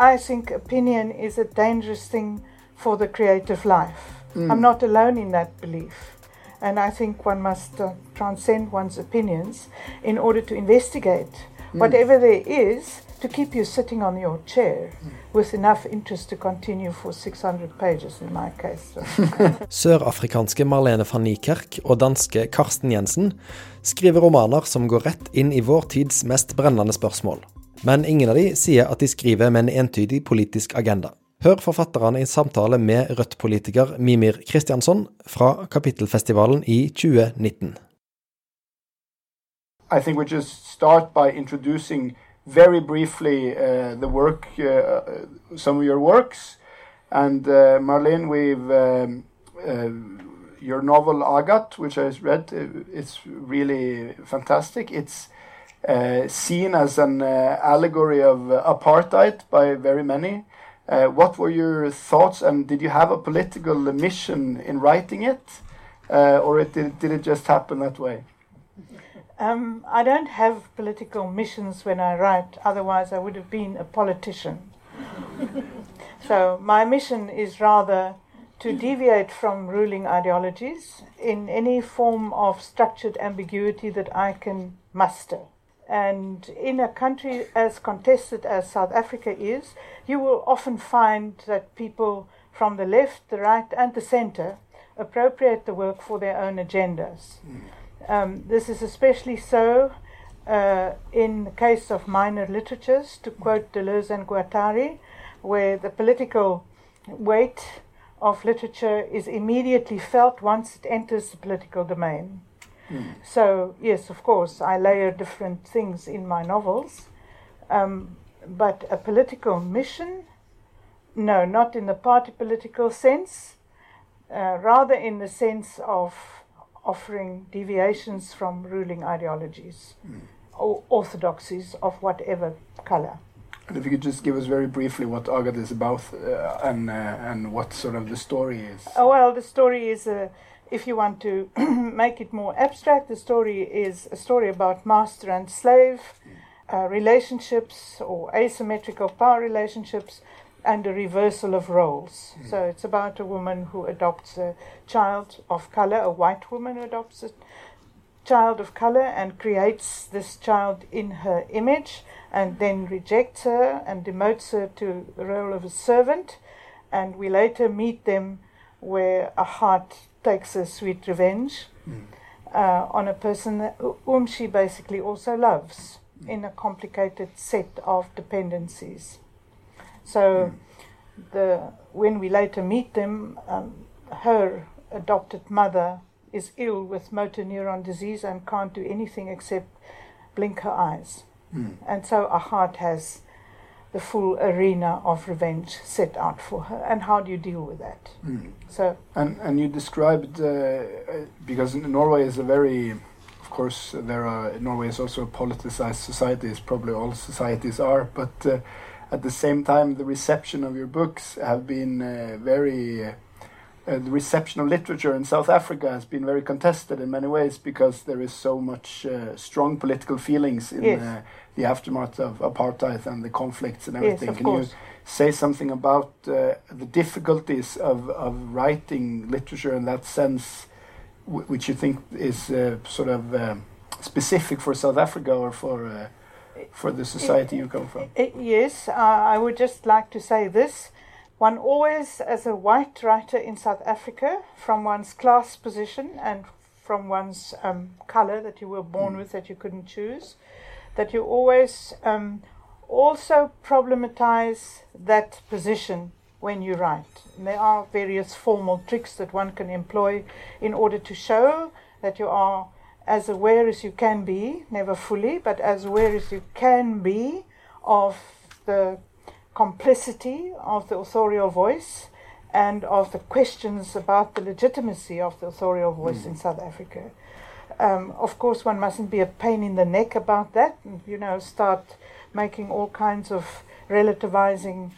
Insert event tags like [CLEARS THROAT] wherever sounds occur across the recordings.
I think opinion is a dangerous thing for the creative life. Mm. I'm not alone in that belief. And I think one must uh, transcend one's opinions in order to investigate mm. whatever there is to keep you sitting on your chair with enough interest to continue for 600 pages in my case. [LAUGHS] Sørafrikanske Marlene van Niekerk og danske Carsten Jensen skriver romaner som går rett inn i vår tids mest brennende spørsmål. Men ingen av de sier at de skriver med en entydig politisk agenda. Hør forfatterne i samtale med Rødt-politiker Mimir Kristiansson fra Kapittelfestivalen i 2019. I think we just start by introducing very briefly uh, the work, uh, some of your works, and uh, Marlene, we've um, uh, your novel Agat, which I read. Uh, it's really fantastic. It's uh, seen as an allegory of apartheid by very many. Uh, what were your thoughts, and did you have a political mission in writing it, uh, or it, did, did it just happen that way? Um, I don't have political missions when I write, otherwise, I would have been a politician. [LAUGHS] so, my mission is rather to deviate from ruling ideologies in any form of structured ambiguity that I can muster. And in a country as contested as South Africa is, you will often find that people from the left, the right, and the center appropriate the work for their own agendas. Mm. Um, this is especially so uh, in the case of minor literatures, to quote Deleuze and Guattari, where the political weight of literature is immediately felt once it enters the political domain. Mm. So, yes, of course, I layer different things in my novels. Um, but a political mission? No, not in the party political sense, uh, rather in the sense of offering deviations from ruling ideologies mm. or orthodoxies of whatever color. And if you could just give us very briefly what Agaat is about uh, and, uh, and what sort of the story is. Oh, well, the story is a if you want to [CLEARS THROAT] make it more abstract, the story is a story about master and slave uh, relationships or asymmetrical power relationships and a reversal of roles. Mm. So it's about a woman who adopts a child of color, a white woman who adopts a child of color and creates this child in her image and then rejects her and demotes her to the role of a servant. And we later meet them where Agaat takes a sweet revenge mm. uh, on a person whom she basically also loves mm. in a complicated set of dependencies. So, mm. the when we later meet them, um, her adopted mother is ill with motor neuron disease and can't do anything except blink her eyes. Hmm. And so Agaat has the full arena of revenge set out for her, and how do you deal with that? Mm. So, and and you described uh, because Norway is a very, of course, there are Norway is also a politicized society, as probably all societies are, but uh, at the same time, the reception of your books have been uh, very. Uh, the reception of literature in South Africa has been very contested in many ways because there is so much uh, strong political feelings in yes uh, the aftermath of apartheid and the conflicts and everything. Yes, Can course. you say something about uh, the difficulties of, of writing literature in that sense, which you think is uh, sort of um, specific for South Africa or for uh, for the society you come from? yes, I would just like to say this. One always, as a white writer in South Africa, from one's class position and from one's um, color that you were born mm. with that you couldn't choose, that you always um, also problematize that position when you write. And there are various formal tricks that one can employ in order to show that you are as aware as you can be, never fully, but as aware as you can be of the complicity of the authorial voice and of the questions about the legitimacy of the authorial voice mm. in South Africa. Um, of course, one mustn't be a pain in the neck about that, and, you know, start making all kinds of relativizing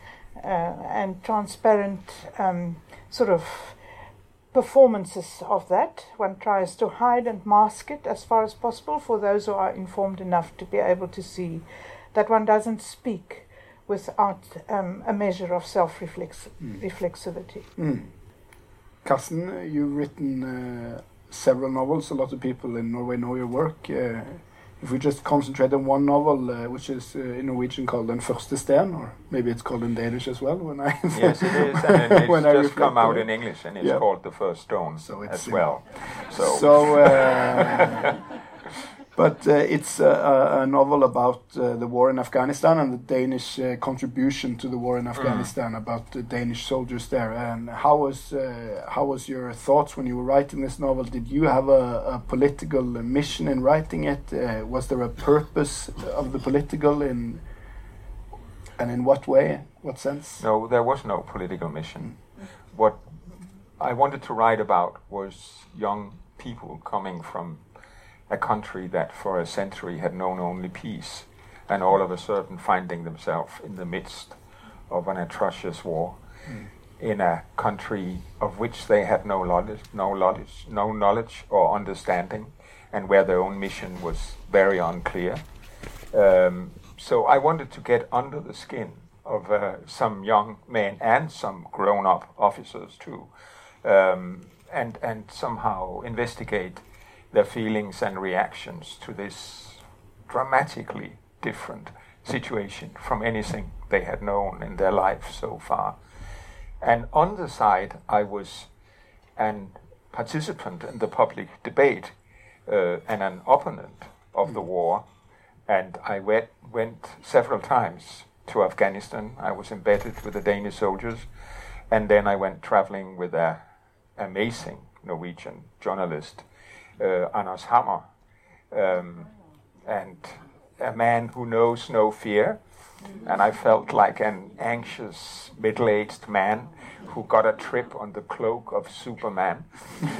uh, and transparent um, sort of performances of that. One tries to hide and mask it as far as possible for those who are informed enough to be able to see that one doesn't speak without um, a measure of self-reflexivity. Mm. Carsten, you've written uh, several novels. A lot of people in Norway know your work. Uh, if we just concentrate on one novel, uh, which is uh, in Norwegian called Den første sten, or maybe it's called in Danish as well. When I [LAUGHS] yes, it is, and it's when just come out in English, and it's yeah. called The First Stone so as well. [LAUGHS] So, so uh, [LAUGHS] But uh, it's a, a, novel about uh, the war in Afghanistan and the Danish uh, contribution to the war in mm. Afghanistan, mm. about the Danish soldiers there. And how was uh, how was your thoughts when you were writing this novel? Did you have a, a political mission in writing it? Uh, was there a purpose of the political in and in what way? What sense? No, there was no political mission. What I wanted to write about was young people coming from a country that for a century had known only peace, and all of a sudden finding themselves in the midst of an atrocious war mm. in a country of which they had no knowledge, no knowledge, no knowledge or understanding, and where their own mission was very unclear. Um, so I wanted to get under the skin of uh, some young men and some grown-up officers too, um, and and somehow investigate their feelings and reactions to this dramatically different situation from anything they had known in their life so far. And on the side, I was an participant in the public debate uh, and an opponent of the war. And I went, went several times to Afghanistan. I was embedded with the Danish soldiers. And then I went traveling with an amazing Norwegian journalist Anders Hammer, um, and a man who knows no fear. And I felt like an anxious middle aged man who got a trip on the cloak of Superman.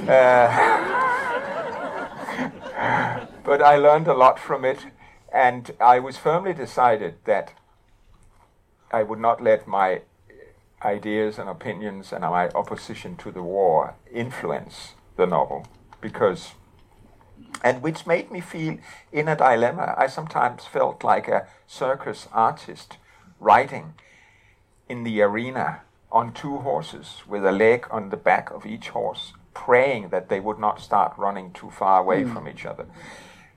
uh, [LAUGHS] but I learned a lot from it, and I was firmly decided that I would not let my ideas and opinions and my opposition to the war influence the novel because and which made me feel in a dilemma. I sometimes felt like a circus artist riding in the arena on two horses with a leg on the back of each horse, praying that they would not start running too far away mm. from each other.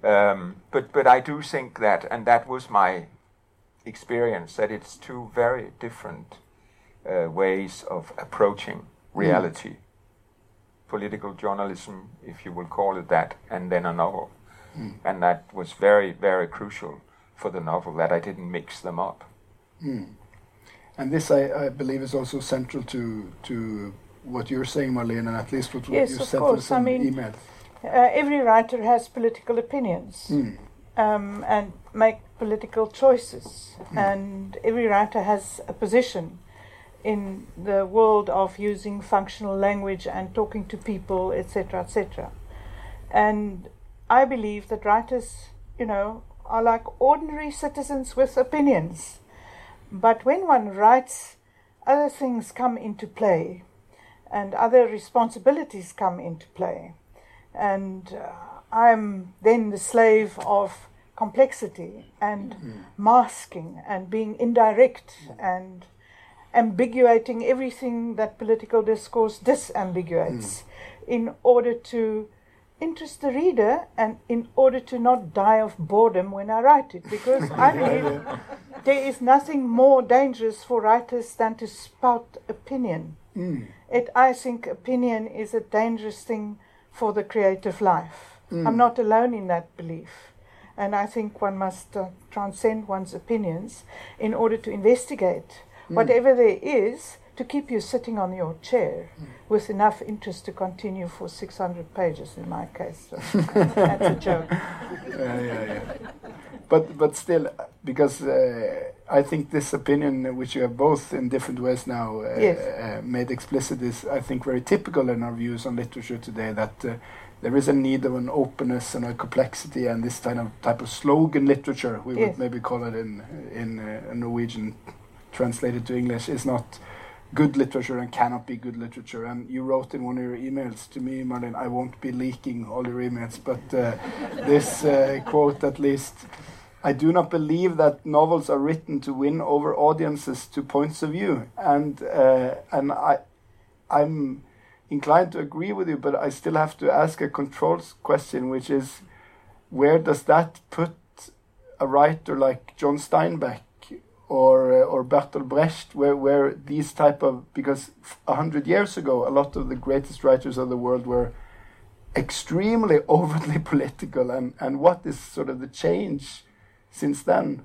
Um, but but I do think that, and that was my experience, that it's two very different uh, ways of approaching hmm. reality. Mm political journalism, if you will call it that, and then a novel. Mm. And that was very, very crucial for the novel that I didn't mix them up. Mm. And this, I, I, believe, is also central to to what you're saying, Marlene, and at least what, yes, you said in some I mean, emails. Uh, every writer has political opinions mm. um, and make political choices, hmm. and every writer has a position in the world of using functional language and talking to people, etc., etc. And I believe that writers, you know, are like ordinary citizens with opinions. But when one writes, other things come into play and other responsibilities come into play. And uh, I'm then the slave of complexity and mm. masking and being indirect and ambiguating everything that political discourse disambiguates mm. in order to interest the reader and in order to not die of boredom when I write it. Because I [LAUGHS] believe there is nothing more dangerous for writers than to spout opinion. Mm. It, I think opinion is a dangerous thing for the creative life. Mm. I'm not alone in that belief. And I think one must uh, transcend one's opinions in order to investigate. Whatever there is to keep you sitting on your chair mm. with enough interest to continue for 600 pages in my case. So that's a [LAUGHS] joke. Yeah, yeah, yeah. But, but still, because uh, I think this opinion, which you have both in different ways now uh, yes. uh, made explicit, is I think very typical in our views on literature today. That uh, there is a need of an openness and a complexity, and this kind of type of slogan literature, we yes. would maybe call it in in uh, Norwegian translated to English is not good literature and cannot be good literature. And you wrote in one of your emails to me, Marlene, I won't be leaking all your emails, but uh, this uh, quote at least I do not believe that novels are written to win over audiences to points of view, and uh, and I, I'm inclined to agree with you, but I still have to ask a controls question, which is, where does that put a writer like John Steinbeck or uh, or Bertolt Brecht, where where these type of because a hundred years ago, a lot of the greatest writers of the world were extremely [LAUGHS] overtly political, and and what is sort of the change since then?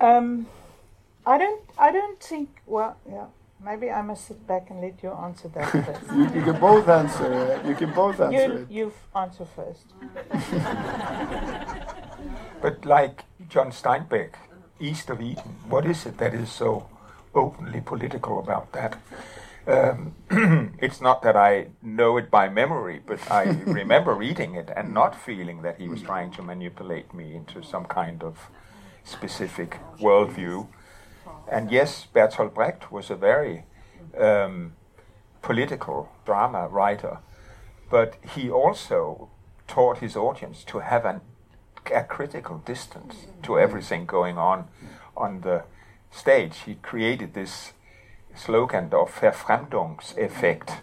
Um, I don't. I don't think. Well, yeah. Maybe I must sit back and let you answer that [LAUGHS] first. you, you, can both answer. Uh, you can both answer you, it. You've answer first. [LAUGHS] but like John Steinbeck, East of Eden, what is it that is so openly political about that? Um, [CLEARS THROAT] it's not that I know it by memory, but I [LAUGHS] remember reading it and not feeling that he was trying to manipulate me into some kind of specific worldview. And yes, Bertolt Brecht was a very um, political drama writer, but he also taught his audience to have an, a critical distance to everything going on on the stage. He created this slogan of Verfremdungseffekt,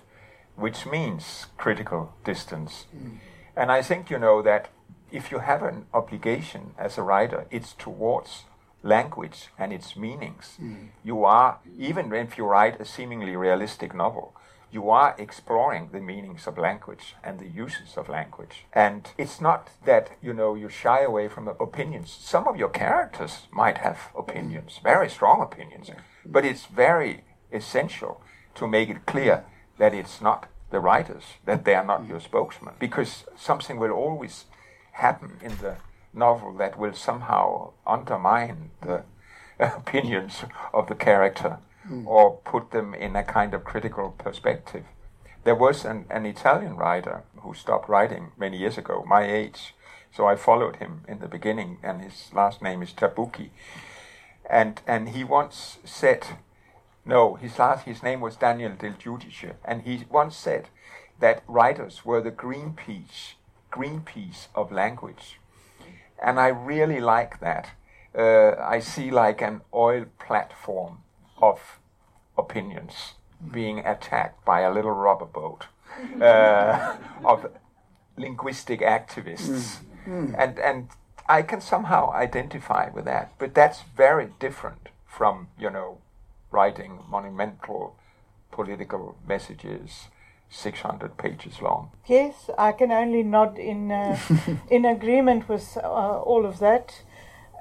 which means critical distance. Mm. And I think, you know, that if you have an obligation as a writer, it's towards language and its meanings. Mm. You are, even if you write a seemingly realistic novel, you are exploring the meanings of language and the uses of language. And it's not that, you know, you shy away from opinions. Some of your characters might have opinions, very strong opinions, but it's very essential to make it clear that it's not the writers, that they are not mm. your spokesman, because something will always happen in the novel that will somehow undermine the [LAUGHS] opinions of the character mm. or put them in a kind of critical perspective. There was an, an Italian writer who stopped writing many years ago, my age, so I followed him in the beginning, and his last name is Tabucchi. And, and he once said, no, his last his name was Daniel Del Giudice, and he once said that writers were the Greenpeace, Greenpeace of language, and I really like that. Uh, I see like an oil platform of opinions being attacked by a little rubber boat uh, of linguistic activists, mm. Mm. and and I can somehow identify with that, but that's very different from you know writing monumental political messages 600 pages long. Yes, I can only nod in uh, [LAUGHS] in agreement with uh, all of that.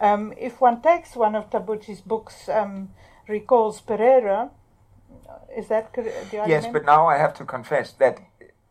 Um, if one takes one of Tabucchi's books, um, recalls Pereira, is that correct? Yes, but now I have to confess that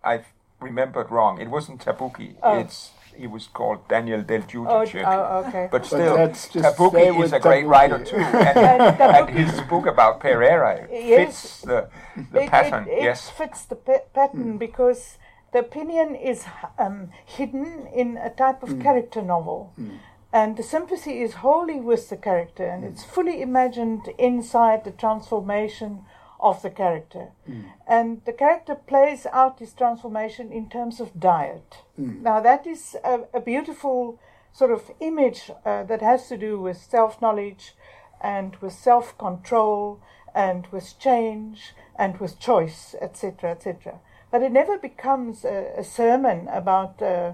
I've remembered wrong. It wasn't Tabucchi. Oh. It's he was called Daniel Del Giudice. Oh, oh, okay. But still, but Tabucchi is a great writer too, [LAUGHS] and, and, [LAUGHS] his book about Pereira yes, fits the, the it, pattern. It, it yes, fits the pattern mm. because the opinion is um, hidden in a type of mm. character novel. Mm. And the sympathy is wholly with the character, and it's fully imagined inside the transformation of the character. Mm. And the character plays out this transformation in terms of diet. Mm. Now, that is a, a, beautiful sort of image uh, that has to do with self knowledge and with self control and with change and with choice, etc., etc. But it never becomes a, a sermon about. Uh,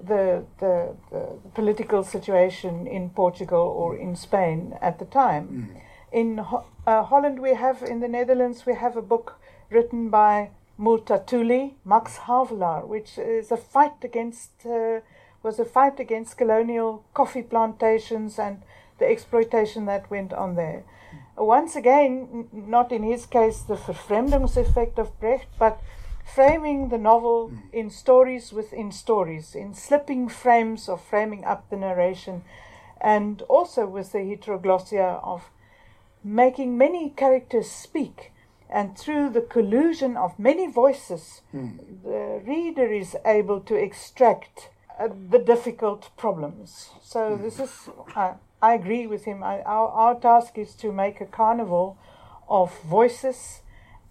the, the, the, political situation in Portugal or in Spain at the time. Mm in Ho- uh, Holland, we have, in the Netherlands, we have a book written by Multatuli, Max Havelaar, which is a fight against, uh, was a fight against colonial coffee plantations and the exploitation that went on there. Once again, n- not in his case the verfremdungseffekt of Brecht, but framing the novel in stories within stories, in slipping frames of framing up the narration, and also with the heteroglossia of making many characters speak. And through the collusion of many voices, mm. the reader is able to extract uh, the difficult problems. So, mm. this is, uh, I agree with him. I, our, our task is to make a carnival of voices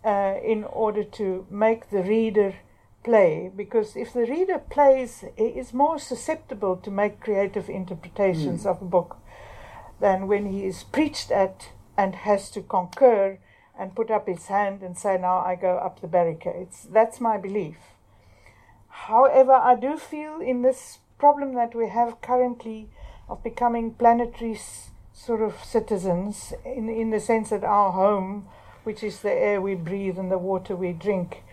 uh, in order to make the reader play because if the reader plays, he is more susceptible to make creative interpretations Mm. of a book than when he is preached at and has to concur and put up his hand and say, Now I go up the barricades. That's my belief. However, I do feel in this problem that we have currently of becoming planetary sort of citizens, in, in the sense that our home, which is the air we breathe and the water we drink,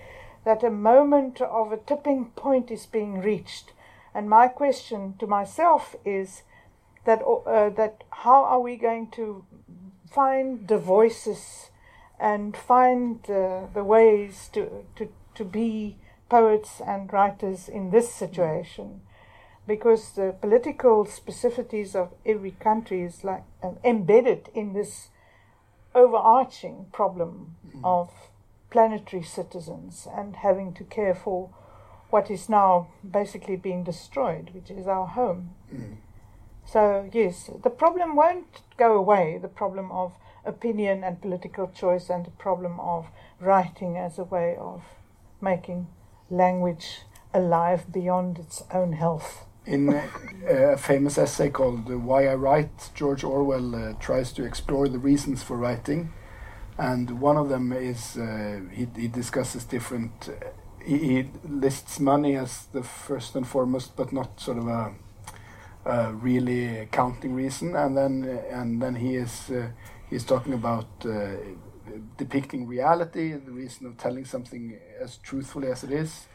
that a moment of a tipping point is being reached. And my question to myself is that, uh, that how are we going to find the voices and find uh, the ways to, to, to be poets and writers in this situation? Because the political specificities of every country is like uh, embedded in this overarching problem of planetary citizens and having to care for what is now basically being destroyed, which is our home. So, yes, the problem won't go away the problem of opinion and political choice, and the problem of writing as a way of making language alive beyond its own health. In uh, a famous essay called Why I Write, George Orwell uh, tries to explore the reasons for writing. And one of them is uh, he, he discusses different, uh, he, he lists money as the first and foremost, but not sort of a, a really counting reason. And then, uh, and then he is uh, he's talking about uh, depicting reality, the reason of telling something as truthfully as it is,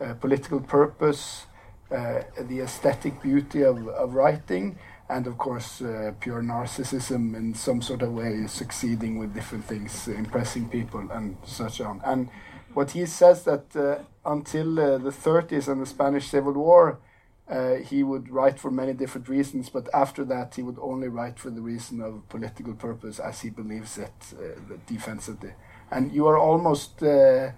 uh, political purpose, uh, the aesthetic beauty of, of writing, and of course uh, pure narcissism in some sort of way, succeeding with different things, uh, impressing people, and such on. And what he says that uh, until uh, the 30s and the Spanish Civil War, uh, he would write for many different reasons, but after that he would only write for the reason of political purpose, as he believes it, uh, the defensively. And you are almost uh,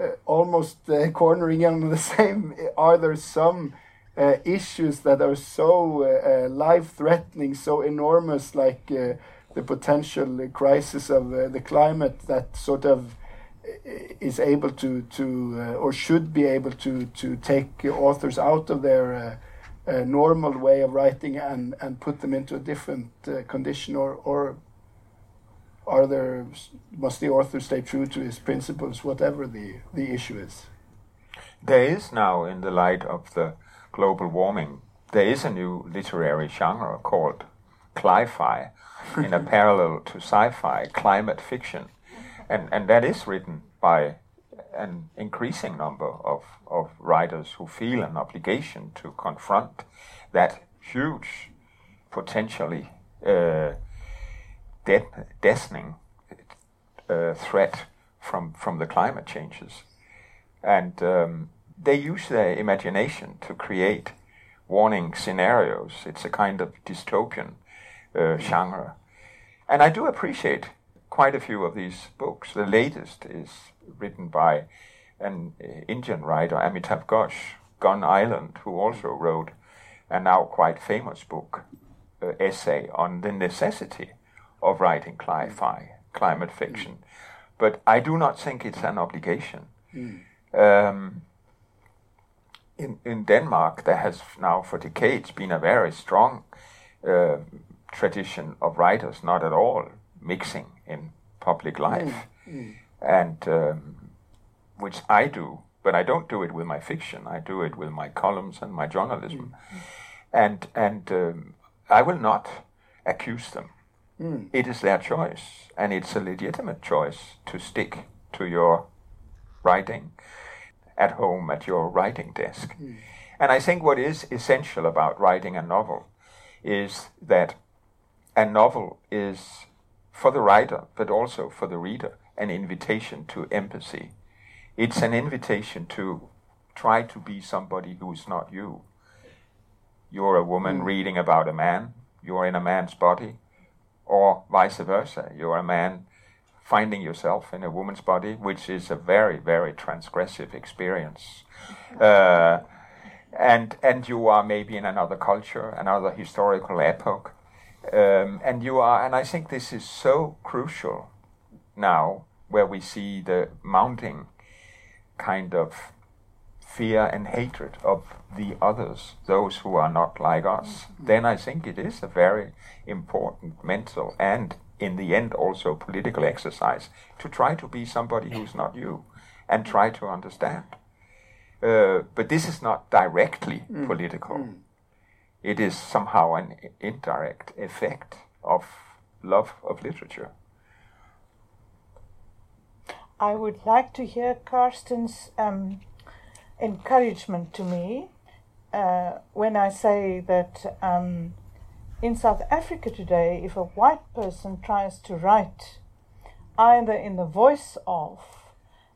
uh, almost uh, cornering on the [LAUGHS] same. Are there some uh, issues that are so uh, life-threatening, so enormous, like the potential crisis of the climate, that sort of is able to to uh, or should be able to to take authors out of their uh, uh, normal way of writing and and put them into a different uh, condition, or or are there must the author stay true to his principles, whatever the the issue is? There is now, in the light of the global warming, there is a new literary genre called cli-fi, in a [LAUGHS] parallel to sci-fi, climate fiction, and and that is written by an increasing number of, of writers who feel an obligation to confront that huge, potentially uh, deafening uh, threat from from the climate changes and um, they use their imagination to create warning scenarios. It's a kind of dystopian uh, genre, and I do appreciate quite a few of these books. The latest is written by an uh, Indian writer, Amitav Ghosh, Gun Island, who also wrote a now quite famous book, uh, essay on the necessity of writing cli-fi, climate fiction. But I do not think it's an obligation. Um, in, in Denmark, there has now for decades been a very strong uh, tradition of writers not at all mixing in public life, mm, mm. and um, which I do, but I don't do it with my fiction. I do it with my columns and my journalism, mm, and and um, I will not accuse them. It is their choice, and it's a legitimate choice to stick to your writing at home at your writing desk. And I think what is essential about writing a novel is that a novel is for the writer, but also for the reader, an invitation to empathy. It's an invitation to try to be somebody who's not you. You're a woman reading about a man, you're in a man's body, or vice versa. You're a man finding yourself in a woman's body, which is a very, very transgressive experience. [LAUGHS] Uh, and and you are maybe in another culture, another historical epoch, um, and you are. And I think this is so crucial now, where we see the mounting kind of fear and hatred of the others, those who are not like us, then I think it is a very important mental and, in the end, also political exercise to try to be somebody who's not you and try to understand. Uh, but this is not directly political. It is somehow an indirect effect of love of literature. I would like to hear Carsten's um, encouragement to me uh, when I say that um, in South Africa today, if a white person tries to write either in the voice of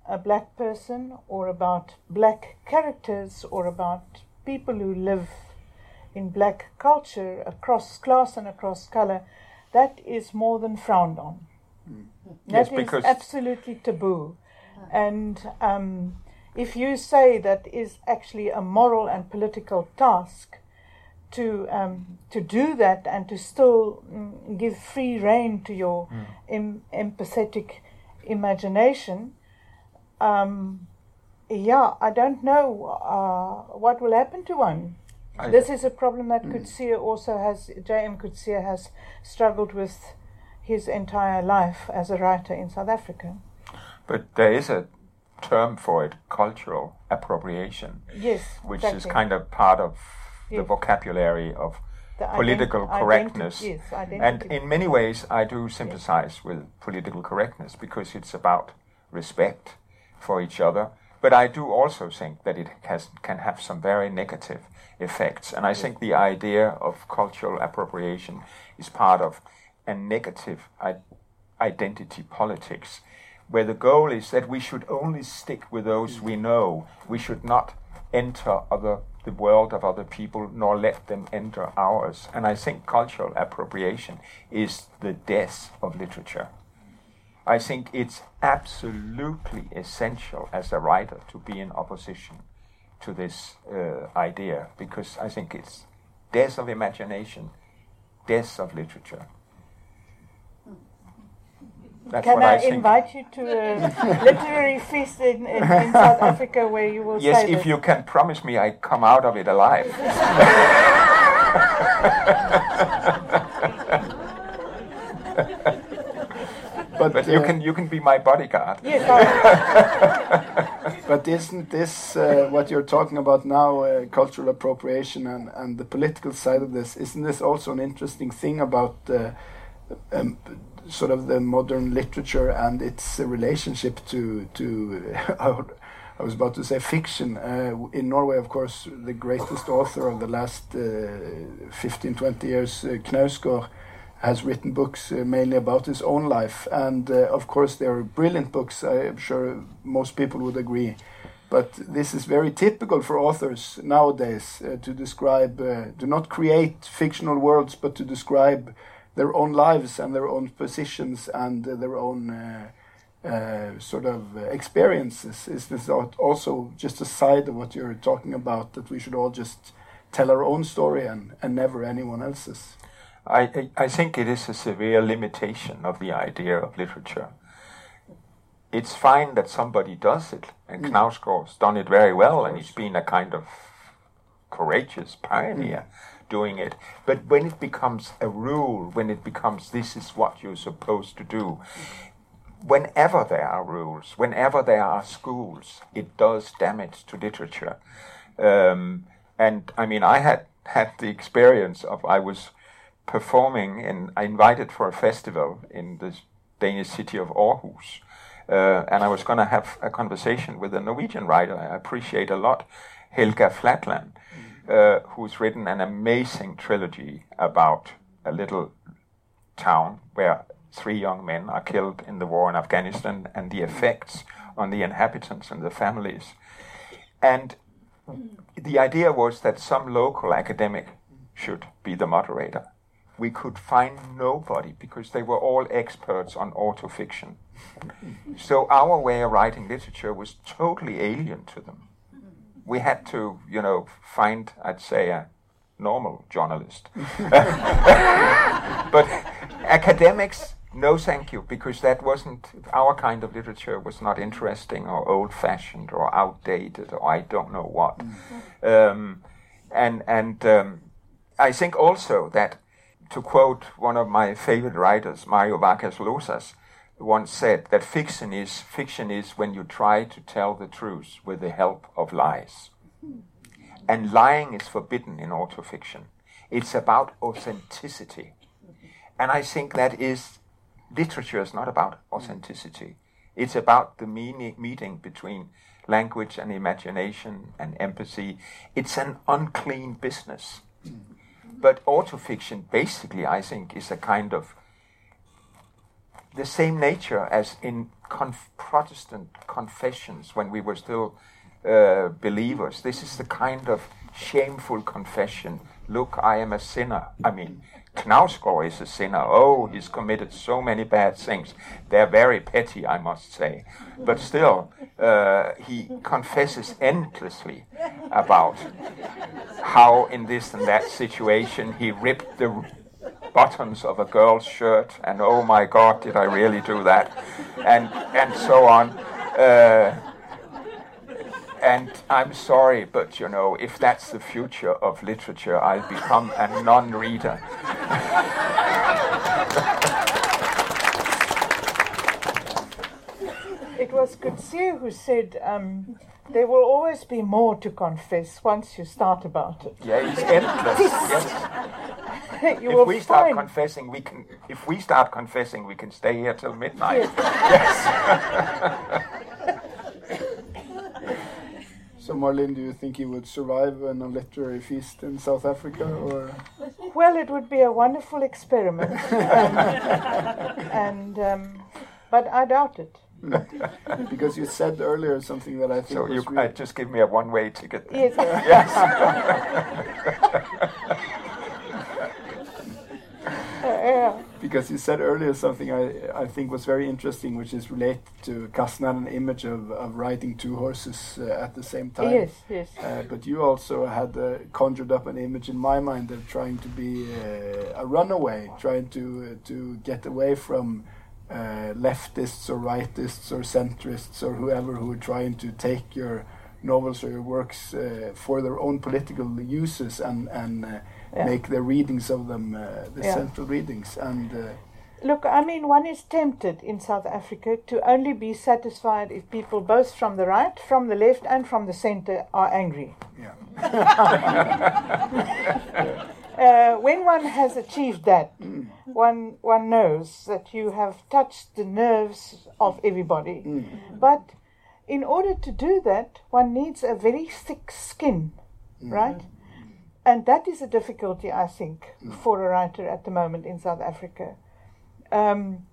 a black person or about black characters or about people who live in black culture across class and across color, that is more than frowned on. Yes, That is absolutely taboo. And um, if you say that is actually a moral and political task to um, to do that and to still mm, give free rein to your em- empathetic imagination, um, yeah, I don't know uh, what will happen to one. I- this is a problem that mm. Coetzee also has, J.M. Coetzee has struggled with his entire life as a writer in South Africa. But there is a term for it, cultural appropriation, Yes, which is kind of part of the vocabulary of The political identi- correctness. yes, and in many ways, I do sympathize with political correctness because it's about respect for each other. But I do also think that it has, can have some very negative effects. And I think the idea of cultural appropriation is part of a negative identity politics, where the goal is that we should only stick with those we mm. know. We should not enter other the world of other people nor let them enter ours. And I think cultural appropriation is the death of literature. I think it's absolutely essential as a writer to be in opposition to this uh, idea because I think it's death of imagination, death of literature. That's Can I, I, invite you to a literary feast in, in, in South Africa where you will Yes, say if this? you can promise me I come out of it alive. [LAUGHS] [LAUGHS] But, But you can you can be my bodyguard. Yes, [LAUGHS] But isn't this uh, what you're talking about now, uh, cultural appropriation and, and the political side of this? Isn't this also an interesting thing about uh, um, sort of the modern literature and its uh, relationship to to [LAUGHS] I I was about to say fiction. Uh, in Norway, of course, the greatest author of the last uh, 15, 20 years, uh, Knausgård, has written books uh, mainly about his own life. And uh, of course, they are brilliant books. I'm sure most people would agree. But this is very typical for authors nowadays uh, to describe, uh, to not create fictional worlds, but to describe their own lives and their own positions and their own uh, uh, sort of experiences. Is this also just a side of what you're talking about that we should all just tell our own story and, and never anyone else's? I, I think it is a severe limitation of the idea of literature. It's fine that somebody does it, and Knausgård's done it very well, and he's been a kind of courageous pioneer doing it. But when it becomes a rule, when it becomes this is what you're supposed to do, whenever there are rules, whenever there are schools, it does damage to literature. Um, and I mean, I had had the experience of I was performing and I invited for a festival in the Danish city of Aarhus. Uh, and I was going to have a conversation with a Norwegian writer I appreciate a lot, Helga Flatland, uh, who's written an amazing trilogy about a little town where three young men are killed in the war in Afghanistan and the effects on the inhabitants and the families. And the idea was that some local academic should be the moderator. We could find nobody because they were all experts on autofiction. so our way of writing literature was totally alien to them. We had to, you know, find, I'd say, a normal journalist. [LAUGHS] but academics no, thank you, because that wasn't our kind of literature. Was not interesting or old-fashioned or outdated or I don't know what. Um, and and um, I think also that, to quote one of my favorite writers, Mario Vargas Llosas, once said that fiction is fiction is when you try to tell the truth with the help of lies, and lying is forbidden in autofiction. It's about authenticity, and I think that is literature is not about authenticity. It's about the meaning, meeting between language and imagination and empathy. It's an unclean business. But autofiction, basically, I think, is a kind of the same nature as in conf- Protestant confessions when we were still uh, believers. This is the kind of shameful confession. Look, I am a sinner. I mean, Knausgård is a sinner. Oh, he's committed so many bad things. They're very petty, I must say. But still, uh, he confesses endlessly about how, in this and that situation, he ripped the buttons of a girl's shirt, and oh my God, did I really do that? And and so on. Uh, and I'm sorry, but you know, if that's the future of literature, I'll become a non-reader. It was Coetzee who said, um, there will always be more to confess once you start about it. Yeah, it's endless. Yes. [LAUGHS] you If we start find confessing, we can. If we start confessing, we can stay here till midnight. [LAUGHS] [LAUGHS] So, Marlene, do you think he would survive on a literary feast in South Africa, or Well, it would be a wonderful experiment, um, [LAUGHS] and um, but I doubt it. [LAUGHS] because you said earlier something that I think So you was uh, really, just give me a one-way ticket. Yes, [LAUGHS] Yes. uh, yeah. Because you said earlier something I, I think was very interesting, which is related to Carsten, an image of, of riding two horses uh, at the same time. yes, yes. Uh, but you also had uh, conjured up an image in my mind of trying to be uh, a runaway, trying to uh, to get away from uh, leftists or rightists or centrists or whoever who are trying to take your novels or your works uh, for their own political uses and and uh, Yeah. make the readings of them uh, the Yeah. central readings and. Uh, Look, I mean, one is tempted in South Africa to only be satisfied if people, both from the right, from the left, and from the center, are angry. yeah. [LAUGHS] Uh, when one has achieved that, one one knows that you have touched the nerves of everybody. But in order to do that, one needs a very thick skin, right? And that is a difficulty, I think, for a writer at the moment in South Africa. Um,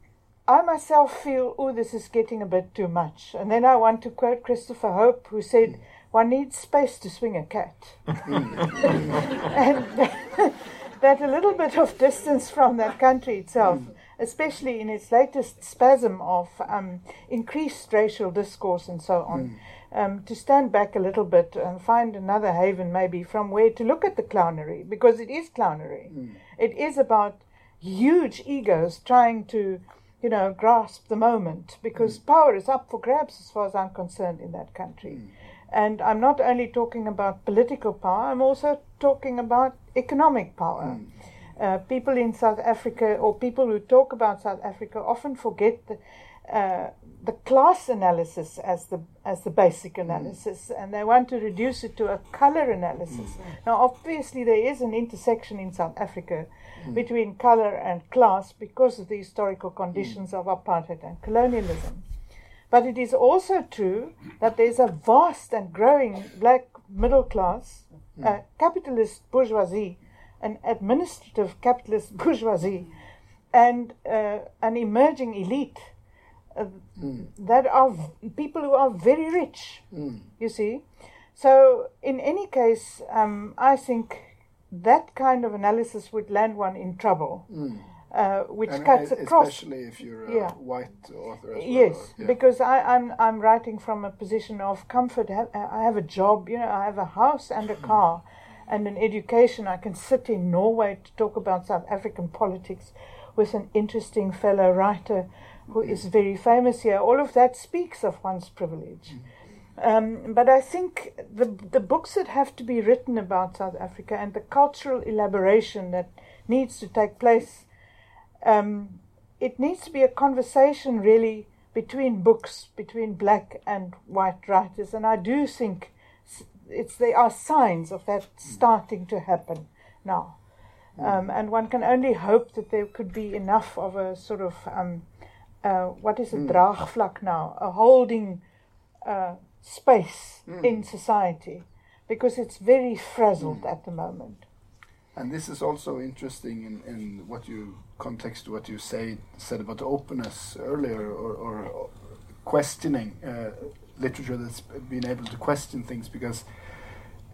I myself feel, oh, this is getting a bit too much. And then I want to quote Christopher Hope, who said, one needs space to swing a cat. [LAUGHS] and [LAUGHS] that a little bit of distance from that country itself, especially in its latest spasm of um, increased racial discourse and so on, um, to stand back a little bit and find another haven maybe from where to look at the clownery, because it is clownery. It is about huge egos trying to, you know, grasp the moment, because power is up for grabs as far as I'm concerned in that country. And I'm not only talking about political power, I'm also talking about economic power. Uh, people in South Africa, or people who talk about South Africa, often forget the, uh, the class analysis as the as the basic mm. analysis, and they want to reduce it to a color analysis. Mm. Now, obviously, there is an intersection in South Africa mm. between color and class because of the historical conditions of apartheid and colonialism. But it is also true that there's a vast and growing black middle class, uh, capitalist bourgeoisie, an administrative capitalist [LAUGHS] bourgeoisie, and uh, an emerging elite uh, that are people who are very rich, you see. So, in any case, um, I think that kind of analysis would land one in trouble, uh, which And cuts across especially if you're a Yeah. white author as well. Yes, yeah. because I, I'm I'm writing from a position of comfort. I have a job, you know, I have a house and a car, and an education. I can sit in Norway to talk about South African politics, with an interesting fellow writer who is very famous here. All of that speaks of one's privilege. Um, but I think the the books that have to be written about South Africa and the cultural elaboration that needs to take place, um, it needs to be a conversation really between books, between black and white writers, and I do think it's there are signs of that starting to happen now. Um, and one can only hope that there could be enough of a sort of um, uh, what is it, draagvlak now, a holding uh, space in society, because it's very frazzled at the moment. And this is also interesting in, in what you context what you say said about openness earlier, or, or questioning uh, literature that's been able to question things because.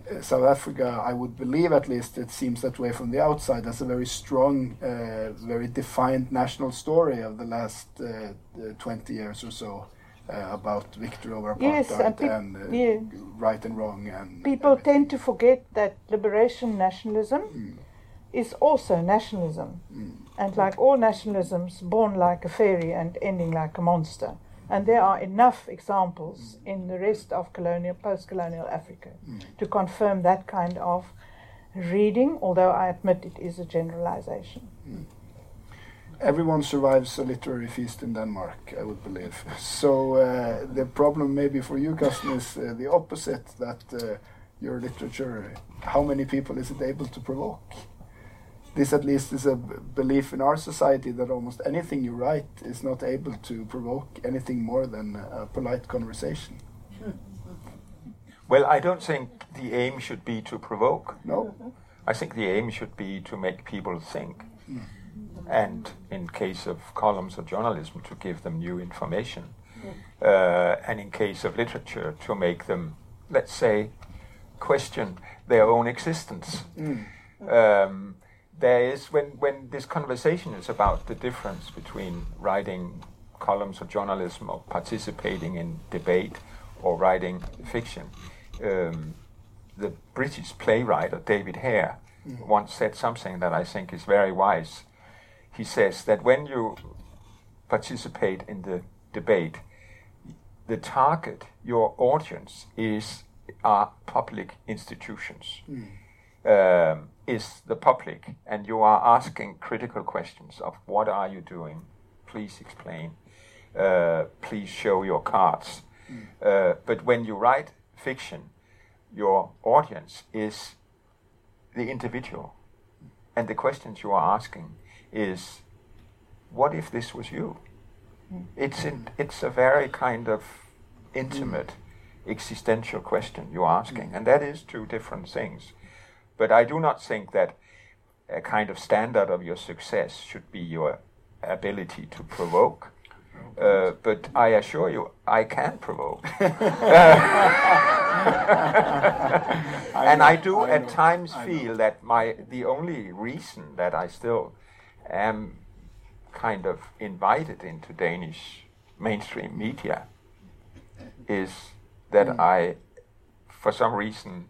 Uh, South Africa, I would believe at least, it seems that way from the outside, has a very strong, uh, very defined national story of the last uh, uh 20 years or so uh, about victory over apartheid Yes, and and uh, yeah. right and wrong. And People everything. tend to forget that liberation nationalism is also nationalism. And like all nationalisms, born like a fairy and ending like a monster. And there are enough examples in the rest of colonial, post colonial Africa to confirm that kind of reading, although I admit it is a generalization. Everyone survives a literary feast in Denmark, I would believe. [LAUGHS] So uh, the problem maybe for you, Carsten, is uh, the opposite. That uh, your literature, how many people is it able to provoke? This, at least, is a belief in our society that almost anything you write is not able to provoke anything more than a polite conversation. Well, I don't think the aim should be to provoke. No, I think the aim should be to make people think. And in case of columns of journalism, to give them new information. Uh, and in case of literature, to make them, let's say, question their own existence. Um, there is, when, when this conversation is about the difference between writing columns of journalism or participating in debate or writing fiction, um, the British playwright David Hare once said something that I think is very wise. He says that when you participate in the debate, the target, your audience, is are public institutions. Um, is the public, and you are asking critical questions of what are you doing? Please explain. Uh, please show your cards. Uh, but when you write fiction, your audience is the individual, and the questions you are asking is, what if this was you? It's in, it's a very kind of intimate, existential question you're asking, and that is two different things. But I do not think that a kind of standard of your success should be your ability to provoke. Uh, but I assure you, I can provoke. [LAUGHS] [LAUGHS] and I do at times feel that my the only reason that I still am kind of invited into Danish mainstream media is that Mm. I, for some reason,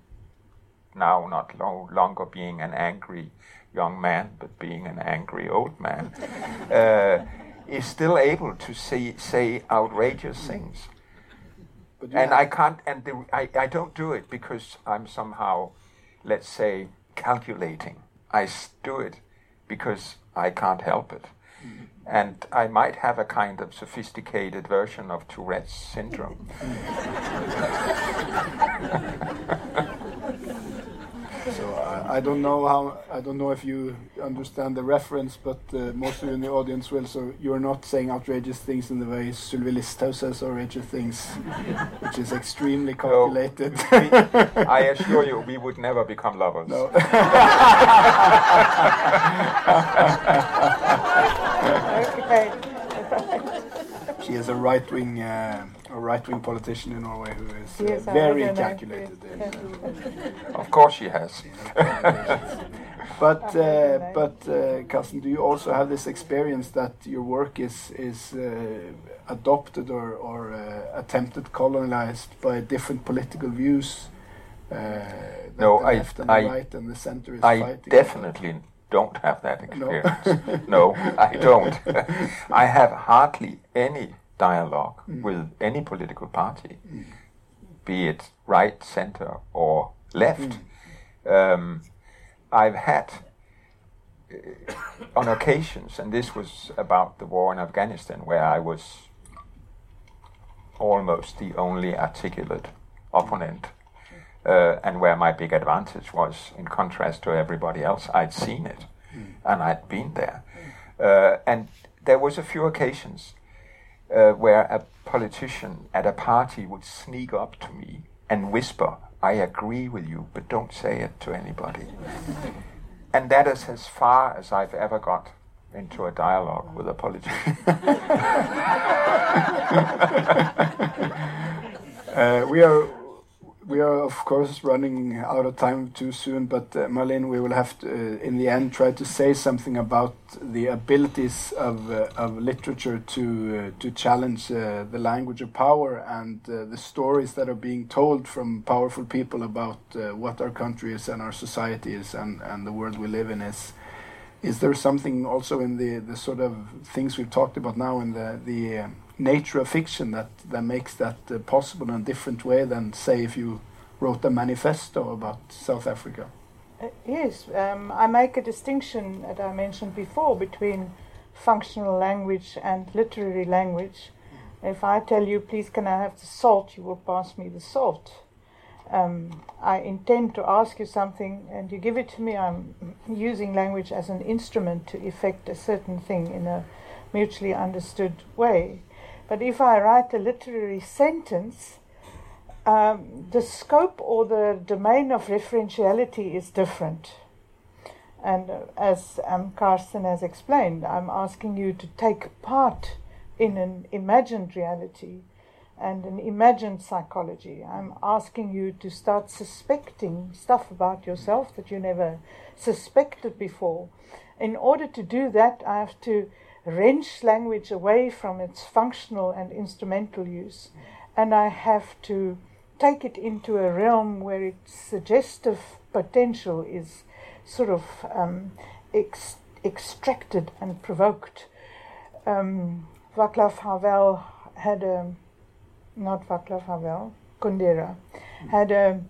now not no longer being an angry young man, but being an angry old man, [LAUGHS] uh, is still able to say, say outrageous things. but And I can't, and the, I, I don't do it because I'm somehow, let's say, calculating. I do it because I can't help it. And I might have a kind of sophisticated version of Tourette's syndrome. [LAUGHS] So I, I don't know how I don't know if you understand the reference, but uh, most of you in the audience will. So you're not saying outrageous things in the way Sylvi Listhaug says outrageous things, which is extremely calculated. I assure you, we would never become lovers. No. [LAUGHS] [LAUGHS] Okay. She is a right wing uh, a right wing politician in Norway who is uh, Yes, very don't calculated. in, uh, Of course she has. But I uh, don't but uh, Carsten, do you also have this experience that your work is is uh, adopted or or uh, attempted colonized by different political views? Uh, that No, the I- left and the I- right and the center is I fighting. definitely don't have that experience. No, I don't. [LAUGHS] I have hardly any dialogue mm. with any political party, mm. be it right, center, or left. Mm. Um, I've had, uh, on occasions, and this was about the war in Afghanistan, where I was almost the only articulate opponent uh, and where my big advantage was, in contrast to everybody else, I'd seen it mm. and I'd been there. Uh, and there was a few occasions uh, where a politician at a party would sneak up to me and whisper, I agree with you, but don't say it to anybody. [LAUGHS] and that is as far as I've ever got into a dialogue with a politician. [LAUGHS] [LAUGHS] uh, we are we are of course running out of time too soon, but uh, we will have to, uh, in the end, try to say something about the abilities of uh, of literature to uh, to challenge uh, the language of power and uh, the stories that are being told from powerful people about what our country is and our society is and and the world we live in is. Is there something also in the the sort of things we've talked about now in the the nature of fiction that, that makes that uh, possible in a different way than, say, if you wrote a manifesto about South Africa. Uh, yes, um, I make a distinction, that I mentioned before, between functional language and literary language. If I tell you, please, can I have the salt, you will pass me the salt. Um, I intend to ask you something and you give it to me. I'm using language as an instrument to effect a certain thing in a mutually understood way. But if I write a literary sentence, um, the scope or the domain of referentiality is different. And uh, as um, Carsten has explained, I'm asking you to take part in an imagined reality and an imagined psychology. I'm asking you to start suspecting stuff about yourself that you never suspected before. In order to do that, I have to wrench language away from its functional and instrumental use, and I have to take it into a realm where its suggestive potential is sort of um, ex- extracted and provoked. Um, Václav Havel had a, not Václav Havel, Kundera, had a,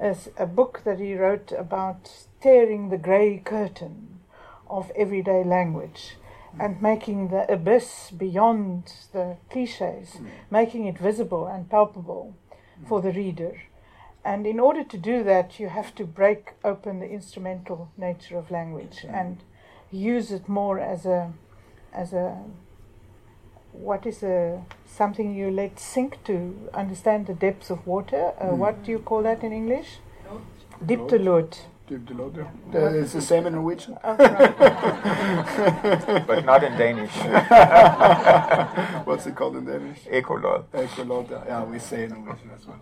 a, a book that he wrote about tearing the grey curtain of everyday language and making the abyss beyond the cliches, mm. making it visible and palpable mm. for the reader. And in order to do that, you have to break open the instrumental nature of language mm. and use it more as a, as a, what is a something you let sink to understand the depths of water. Uh, mm. What do you call that in English? Diptelood. It's the same in Norwegian. Oh, [LAUGHS] but not in Danish. [LAUGHS] What's it called in Danish? Ekolod. Ekolod, yeah, we say in Norwegian as well.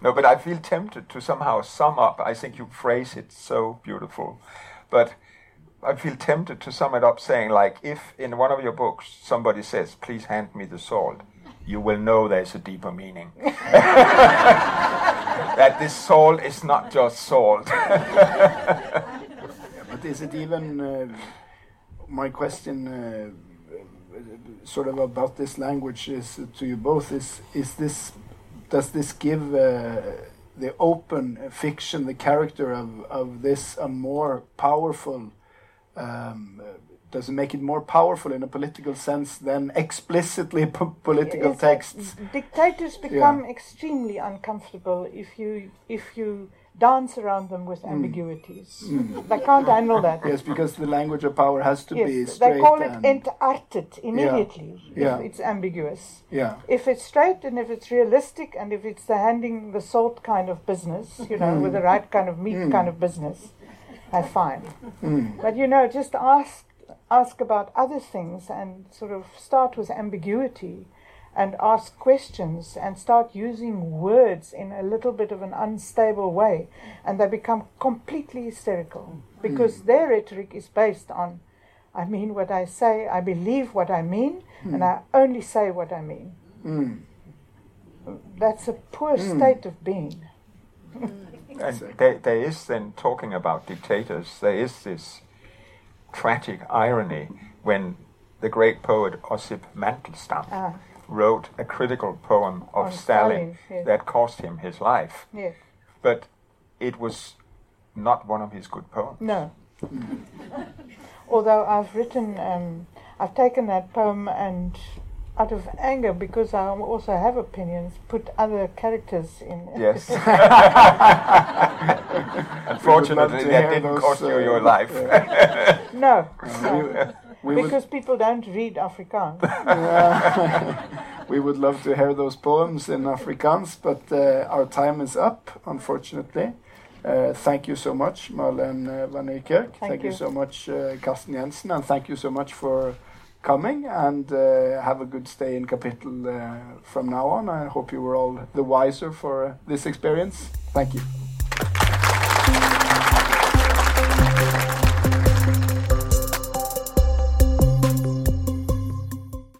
No, but I feel tempted to somehow sum up. I think you phrase it so beautiful. But I feel tempted to sum it up saying, like, if in one of your books somebody says, please hand me the salt, you will know there's a deeper meaning. [LAUGHS] that this salt is not just salt. [LAUGHS] but is it even uh, my question? Uh, sort of about this language is to you both is is this does this give uh, the open fiction the character of of this a more powerful um, does it make it more powerful in a political sense than explicitly [LAUGHS] political it's texts? Dictators become yeah. extremely uncomfortable if you if you dance around them with mm. ambiguities. Mm. They can't handle that. Yes, because the language of power has to yes, be straight. They call it entartet immediately yeah. if yeah. it's ambiguous. Yeah. If it's straight and if it's realistic and if it's the handing the salt kind of business, you know, mm. with the right kind of meat mm. kind of business, that's fine. Mm. But you know, just ask ask about other things and sort of start with ambiguity and ask questions and start using words in a little bit of an unstable way and they become completely hysterical because mm. their rhetoric is based on I mean what I say, I believe what I mean, mm. and I only say what I mean. Mm. That's a poor hmm. state of being. and there, there is then talking about dictators. There is this tragic irony when the great poet Osip Mandelstam Ah, wrote a critical poem of On Stalin, Stalin, yes. that cost him his life, yes. but it was not one of his good poems. No. Although I've written, um, I've taken that poem and, out of anger, because I also have opinions, put other characters in. it. Yes. [LAUGHS] Unfortunately, would love to that didn't those, cost you uh, your life. [LAUGHS] no, no. we would, because people don't read Afrikaans. [LAUGHS] we would love to hear those poems in Afrikaans, but uh, our time is up, unfortunately. Uh, thank you so much, Marlene uh, van Niekerk. Thank, you. you. so much, uh, Carsten Jensen, and thank you so much for coming. And uh, have a good stay in Kapittel uh, from now on. I hope you were all the wiser for uh, this experience. Thank you.